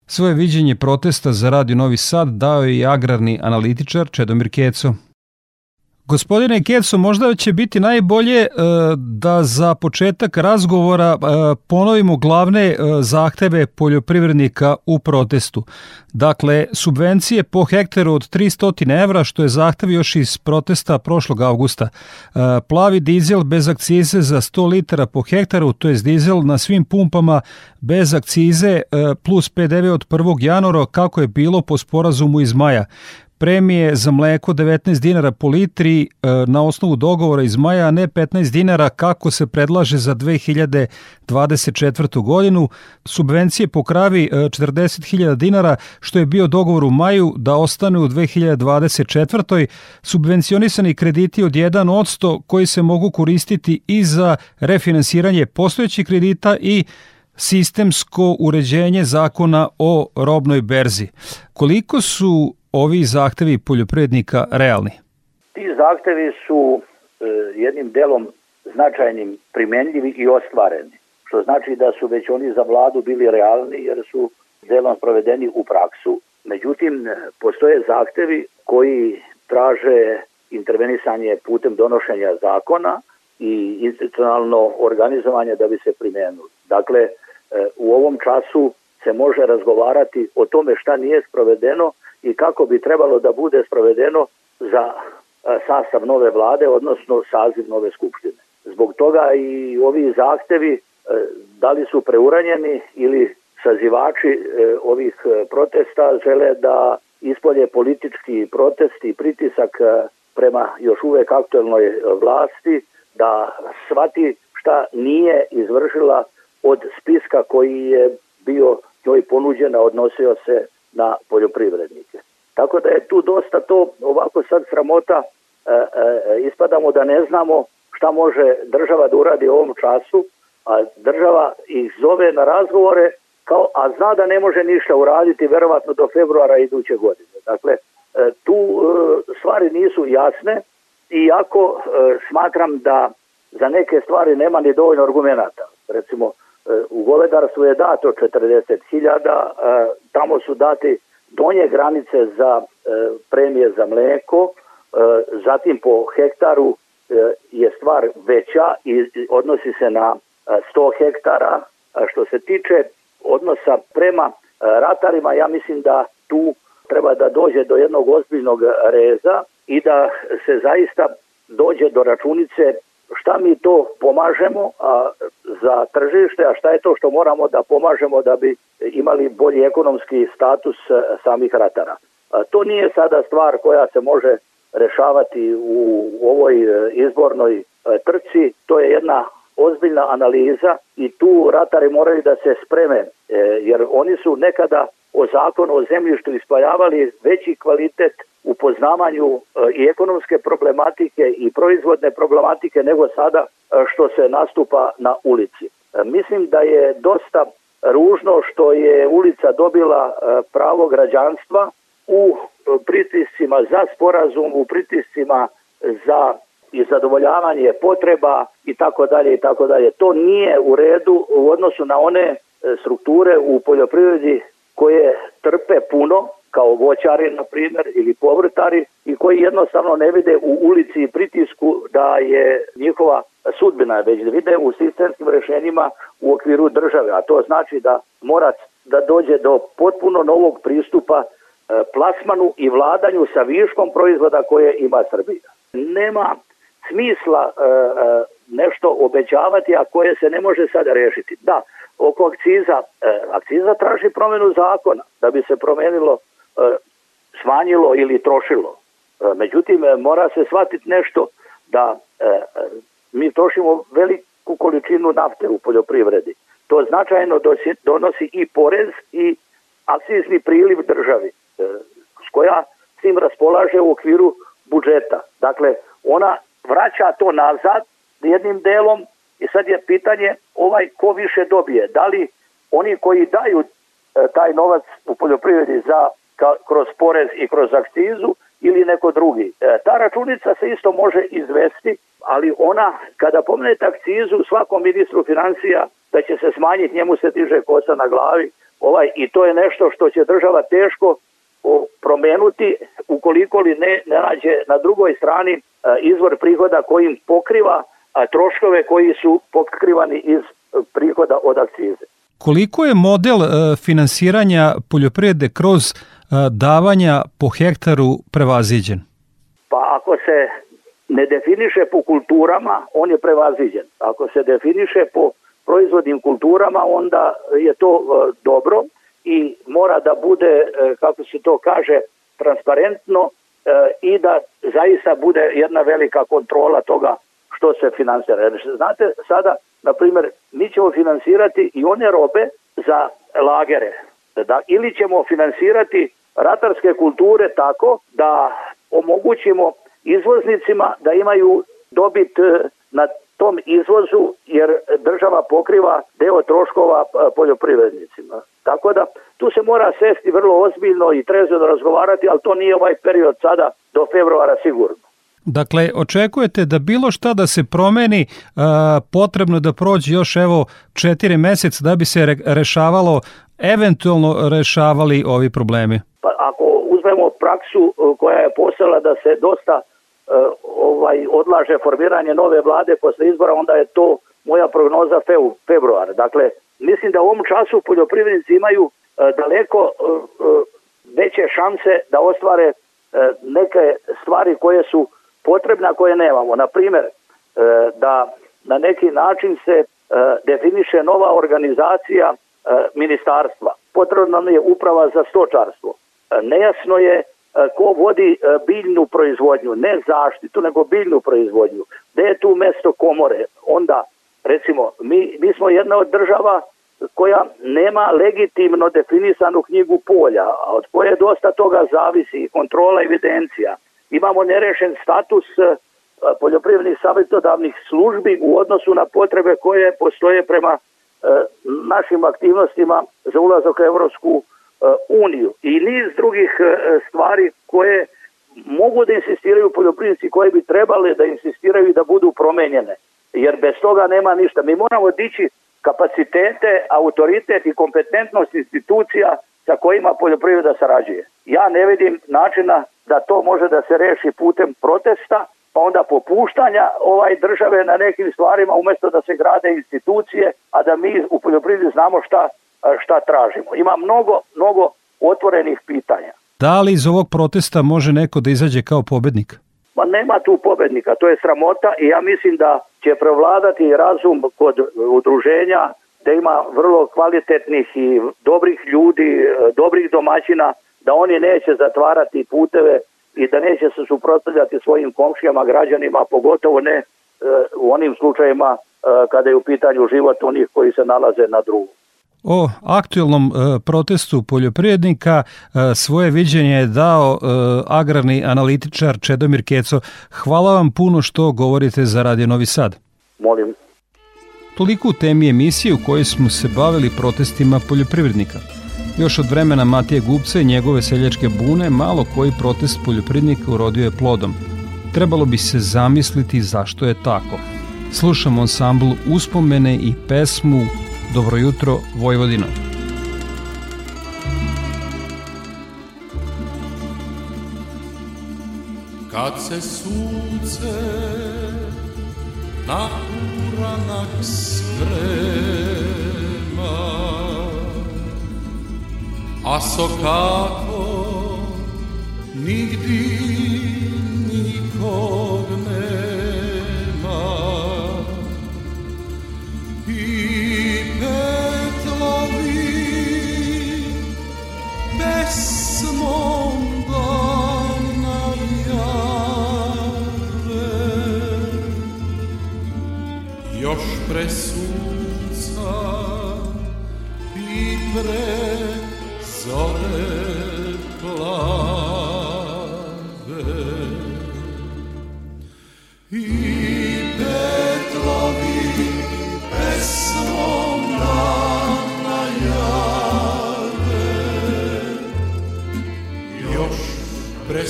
Svoje viđenje protesta za Radio Novi Sad dao je i agrarni analitičar Čedomir Keco. Gospodine Keco, možda će biti najbolje e, da za početak razgovora e, ponovimo glavne e, zahteve poljoprivrednika u protestu. Dakle, subvencije po hektaru od 300 evra, što je zahtev još iz protesta prošlog avgusta. Plavi dizel bez akcize za 100 litara po hektaru, to je dizel na svim pumpama bez akcize plus PDV od 1. januara, kako je bilo po sporazumu iz maja premije za mleko 19 dinara po litri e, na osnovu dogovora iz maja, a ne 15 dinara kako se predlaže za 2024. godinu. Subvencije po kravi 40.000 e, dinara, što je bio dogovor u maju da ostane u 2024. Subvencionisani krediti od 1% koji se mogu koristiti i za refinansiranje postojećih kredita i sistemsko uređenje zakona o robnoj berzi. Koliko su ovi zahtevi poljoprivrednika realni? Ti zahtevi su e, jednim delom značajnim primenljivi i ostvareni, što znači da su već oni za vladu bili realni jer su delom provedeni u praksu. Međutim, postoje zahtevi koji traže intervenisanje putem donošenja zakona i institucionalno organizovanje da bi se primenuli. Dakle, e, u ovom času se može razgovarati o tome šta nije sprovedeno i kako bi trebalo da bude sprovedeno za sastav nove vlade, odnosno saziv nove skupštine. Zbog toga i ovi zahtevi da li su preuranjeni ili sazivači e, ovih e, protesta žele da ispolje politički protest i pritisak e, prema još uvek aktuelnoj vlasti da shvati šta nije izvršila od spiska koji je bio njoj ponuđena, odnosio se na poljoprivrednike. Tako da je tu dosta to ovako sad sramota, e, e, ispadamo da ne znamo šta može država da uradi u ovom času, a država ih zove na razgovore kao, a zna da ne može ništa uraditi verovatno do februara iduće godine. Dakle, e, tu e, stvari nisu jasne, iako e, smatram da za neke stvari nema ni dovoljno argumenta. Recimo, u govedarstvu je dato 40.000, tamo su dati donje granice za premije za mleko, zatim po hektaru je stvar veća i odnosi se na 100 hektara. Što se tiče odnosa prema ratarima, ja mislim da tu treba da dođe do jednog ozbiljnog reza i da se zaista dođe do računice šta mi to pomažemo a, za tržište, a šta je to što moramo da pomažemo da bi imali bolji ekonomski status samih ratara. A, to nije sada stvar koja se može rešavati u ovoj e, izbornoj e, trci, to je jedna ozbiljna analiza i tu ratari moraju da se spreme, e, jer oni su nekada o zakonu o zemljištu ispaljavali veći kvalitet u poznavanju e, i ekonomske problematike i proizvodne problematike nego sada e, što se nastupa na ulici. E, mislim da je dosta ružno što je ulica dobila pravo građanstva u pritiscima za sporazum, u pritiscima za i zadovoljavanje potreba i tako dalje i tako dalje. To nije u redu u odnosu na one strukture u poljoprivredi koje trpe puno kao voćari, na primjer, ili povrtari i koji jednostavno ne vide u ulici pritisku da je njihova sudbina, već da vide u sistemskim rešenjima u okviru države, a to znači da mora da dođe do potpuno novog pristupa e, plasmanu i vladanju sa viškom proizvoda koje ima Srbija. Nema smisla e, e, nešto obećavati, a koje se ne može sada rešiti. Da, oko akciza, e, akciza traži promenu zakona da bi se promenilo, e, smanjilo ili trošilo. E, međutim, mora se shvatiti nešto da mi trošimo veliku količinu nafte u poljoprivredi. To značajno donosi i porez i akcizni priliv državi, s koja s tim raspolaže u okviru budžeta. Dakle, ona vraća to nazad jednim delom i sad je pitanje ovaj ko više dobije. Da li oni koji daju e, taj novac u poljoprivredi za kroz porez i kroz akcizu ili neko drugi. E, ta računica se isto može izvesti, ali ona, kada pomenete akcizu svakom ministru financija da će se smanjiti, njemu se diže kosa na glavi, ovaj, i to je nešto što će država teško promenuti ukoliko li ne, ne nađe na drugoj strani a, izvor prihoda koji im pokriva troškove koji su pokrivani iz a, prihoda od akcize. Koliko je model e, finansiranja poljoprivrede kroz e, davanja po hektaru prevaziđen? Pa ako se ne definiše po kulturama, on je prevaziđen. Ako se definiše po proizvodnim kulturama, onda je to e, dobro i mora da bude, e, kako se to kaže, transparentno e, i da zaista bude jedna velika kontrola toga što se finansira. Znate, sada, na primjer, mi ćemo finansirati i one robe za lagere. Da, ili ćemo finansirati ratarske kulture tako da omogućimo izvoznicima da imaju dobit na tom izvozu jer država pokriva deo troškova e, poljoprivrednicima. Tako da tu se mora sesti vrlo ozbiljno i trezveno razgovarati, ali to nije ovaj period sada do februara sigurno. Dakle, očekujete da bilo šta da se promeni, e, potrebno da prođe još evo četiri meseca da bi se re, rešavalo, eventualno rešavali ovi problemi? Pa ako uzmemo praksu e, koja je postala da se dosta E, ovaj odlaže formiranje nove vlade posle izbora, onda je to moja prognoza februar. Dakle, mislim da u ovom času poljoprivrednici imaju daleko veće šanse da ostvare neke stvari koje su potrebne, a koje nemamo. Na primer, da na neki način se definiše nova organizacija ministarstva. Potrebno nam je uprava za stočarstvo. Nejasno je E, ko vodi e, biljnu proizvodnju, ne zaštitu, nego biljnu proizvodnju. Gde je tu mesto komore? Onda, recimo, mi, mi smo jedna od država koja nema legitimno definisanu knjigu polja, a od koje dosta toga zavisi kontrola evidencija. Imamo nerešen status e, poljoprivrednih savjetodavnih službi u odnosu na potrebe koje postoje prema našim aktivnostima za ulazak u Evropsku Uh, uniju i niz drugih stvari koje mogu da insistiraju poljoprivrednici koje bi trebali da insistiraju da budu promenjene. Jer bez toga nema ništa. Mi moramo dići kapacitete, autoritet i kompetentnost institucija sa kojima poljoprivreda sarađuje. Ja ne vidim načina da to može da se reši putem protesta, pa onda popuštanja ovaj države na nekim stvarima umesto da se grade institucije, a da mi u poljoprivredi znamo šta šta tražimo. Ima mnogo, mnogo otvorenih pitanja. Da li iz ovog protesta može neko da izađe kao pobednik? Ma nema tu pobednika, to je sramota i ja mislim da će prevladati razum kod udruženja da ima vrlo kvalitetnih i dobrih ljudi, dobrih domaćina, da oni neće zatvarati puteve i da neće se suprotstavljati svojim komšijama, građanima, pogotovo ne e, u onim slučajima e, kada je u pitanju život onih koji se nalaze na drugu. O aktuelnom e, protestu poljoprivrednika e, svoje viđenje je dao e, agrarni analitičar Čedomir Keco. Hvala vam puno što govorite za Radio Novi Sad. Molim. Toliko u temi emisije u kojoj smo se bavili protestima poljoprivrednika. Još od vremena Matije Gupca i njegove seljačke bune malo koji protest poljoprivrednika urodio je plodom. Trebalo bi se zamisliti zašto je tako. Slušamo ansambl uspomene i pesmu Dobro jutro, Vojvodino. Kad se sunce na uranak sprema, a sokako nigdi nikog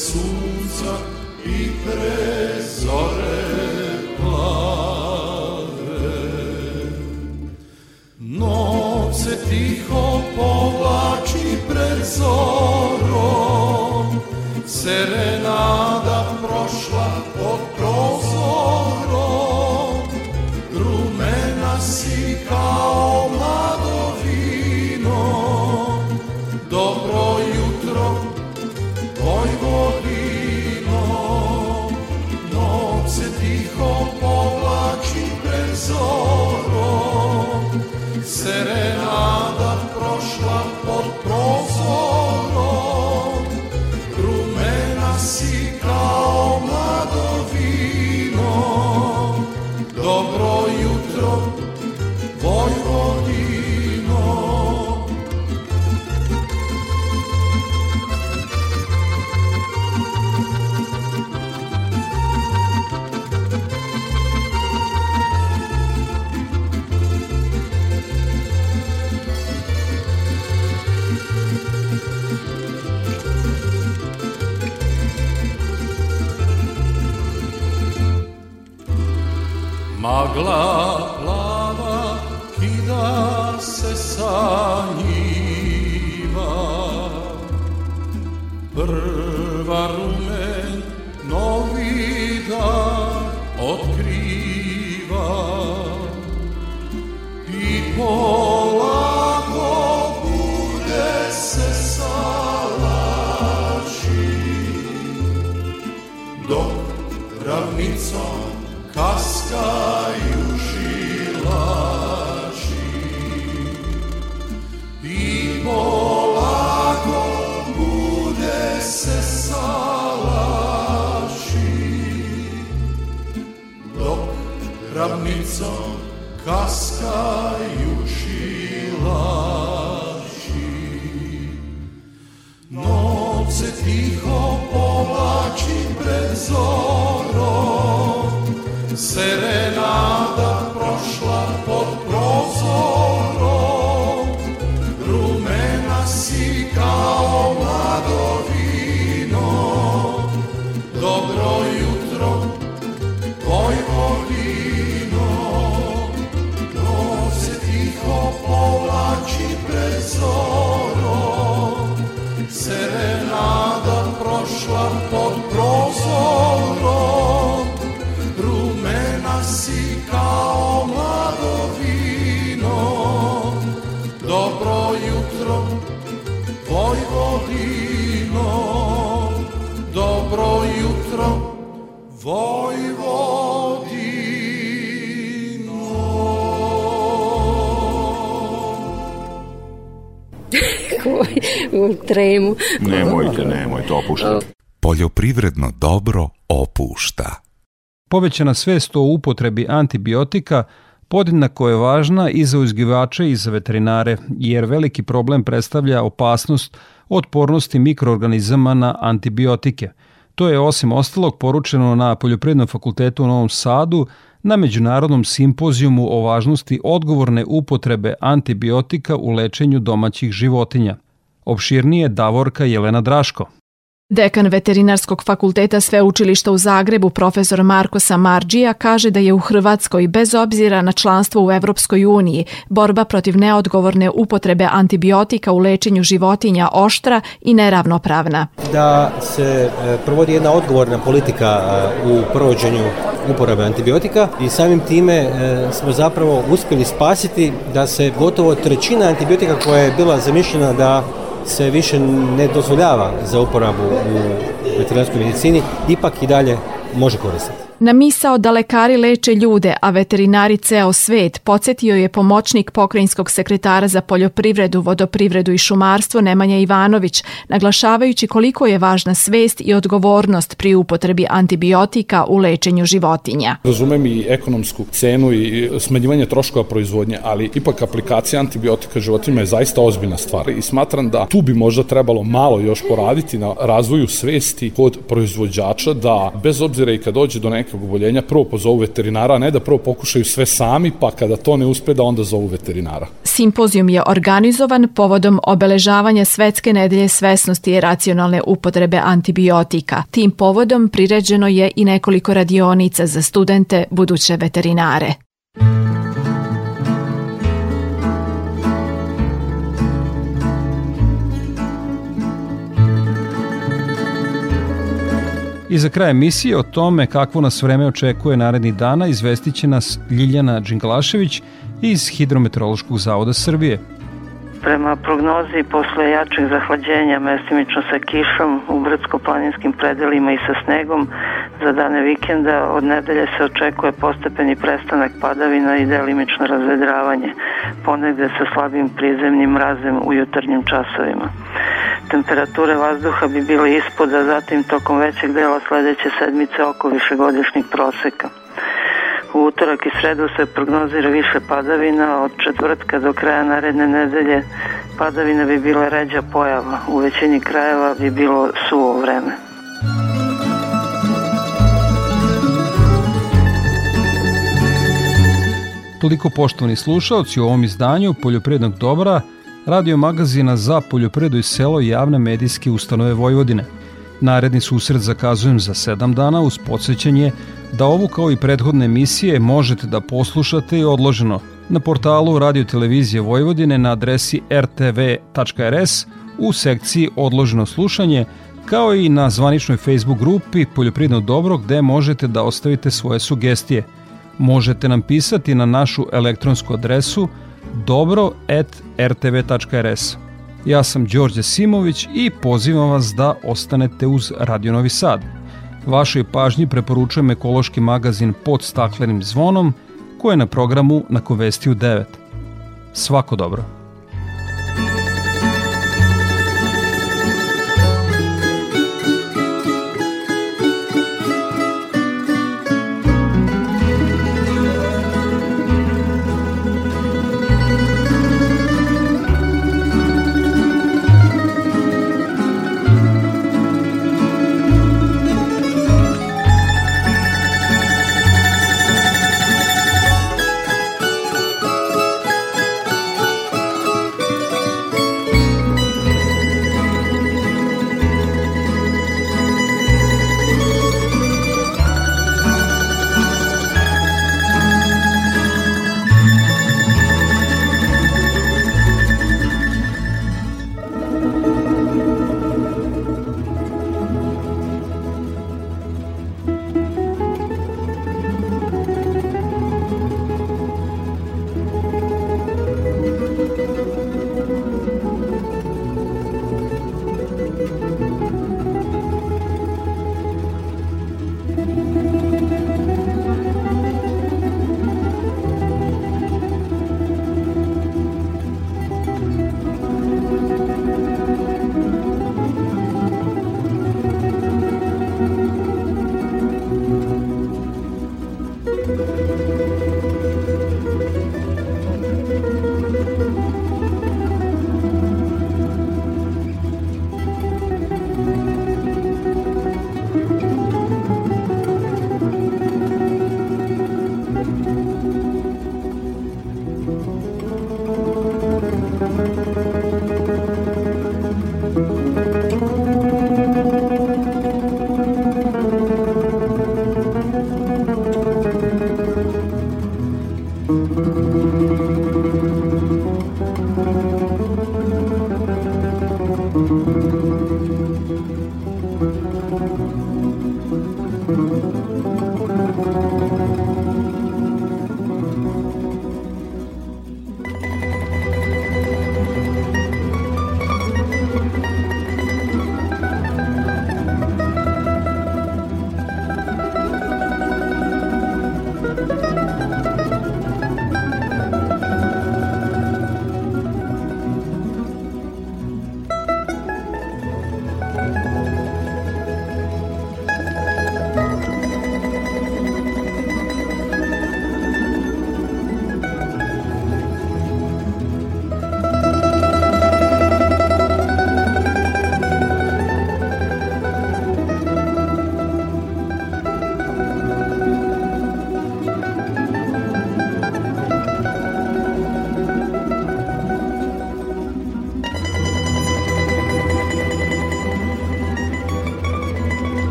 pre tremu. Nemojte, nemojte, opuštajte. Poljoprivredno dobro opušta. Povećana svest o upotrebi antibiotika podjednako je važna i za uzgivače i za veterinare, jer veliki problem predstavlja opasnost otpornosti mikroorganizama na antibiotike. To je osim ostalog poručeno na Poljoprivrednom fakultetu u Novom Sadu na Međunarodnom simpozijumu o važnosti odgovorne upotrebe antibiotika u lečenju domaćih životinja. Opširnije Davorka Jelena Draško. Dekan Veterinarskog fakulteta Sveučilišta u Zagrebu, profesor Marko Samarđija, kaže da je u Hrvatskoj, bez obzira na članstvo u Evropskoj uniji, borba protiv neodgovorne upotrebe antibiotika u lečenju životinja oštra i neravnopravna. Da se e, provodi jedna odgovorna politika e, u provođenju uporabe antibiotika i samim time e, smo zapravo uspjeli spasiti da se gotovo trećina antibiotika koja je bila zamišljena da se više ne dozvoljava za uporabu u veterinarskoj medicini, ipak i dalje može koristiti. Na misao da lekari leče ljude, a veterinari ceo svet, podsjetio je pomoćnik pokrajinskog sekretara za poljoprivredu, vodoprivredu i šumarstvo Nemanja Ivanović, naglašavajući koliko je važna svest i odgovornost pri upotrebi antibiotika u lečenju životinja. Razumem i ekonomsku cenu i smanjivanje troškova proizvodnje, ali ipak aplikacija antibiotika životinjima je zaista ozbiljna stvar i smatram da tu bi možda trebalo malo još poraditi na razvoju svesti kod proizvođača da bez obzira i kad dođe do nekog oboljenja prvo pozovu veterinara, a ne da prvo pokušaju sve sami, pa kada to ne uspe da onda zovu veterinara. Simpozijum je organizovan povodom obeležavanja Svetske nedelje svesnosti i racionalne upotrebe antibiotika. Tim povodom priređeno je i nekoliko radionica za studente buduće veterinare. I za kraj emisije o tome kakvo nas vreme očekuje narednih dana izvestit će nas Ljiljana Đinglašević iz Hidrometeorološkog zavoda Srbije. Prema prognozi, posle jačeg zahlađenja, mestimično sa kišom u brdsko-planinskim predelima i sa snegom, za dane vikenda od nedelje se očekuje postepeni prestanak padavina i delimično razvedravanje, ponegde sa slabim prizemnim mrazem u jutarnjim časovima. Temperature vazduha bi bile ispod, a zatim tokom većeg dela sledeće sedmice oko višegodišnjih proseka. U utorak i sredu se prognozira više padavina, od četvrtka do kraja naredne nedelje padavina bi bila ređa pojava, u većini krajeva bi bilo suvo vreme. Toliko poštovani slušalci u ovom izdanju Poljoprednog dobra radio magazina za poljoprivredu i selo javne medijske ustanove Vojvodine. Naredni susret zakazujem za sedam dana uz podsjećanje da ovu kao i prethodne emisije možete da poslušate i odloženo na portalu Radio Televizije Vojvodine na adresi rtv.rs u sekciji odloženo slušanje kao i na zvaničnoj Facebook grupi Poljoprivredno dobro gde možete da ostavite svoje sugestije. Možete nam pisati na našu elektronsku adresu dobro.rtv.rs. Ja sam Đorđe Simović i pozivam vas da ostanete uz Radio Novi Sad. Vašoj pažnji preporučujem ekološki magazin pod staklenim zvonom koji je na programu na Kovestiju 9. Svako dobro.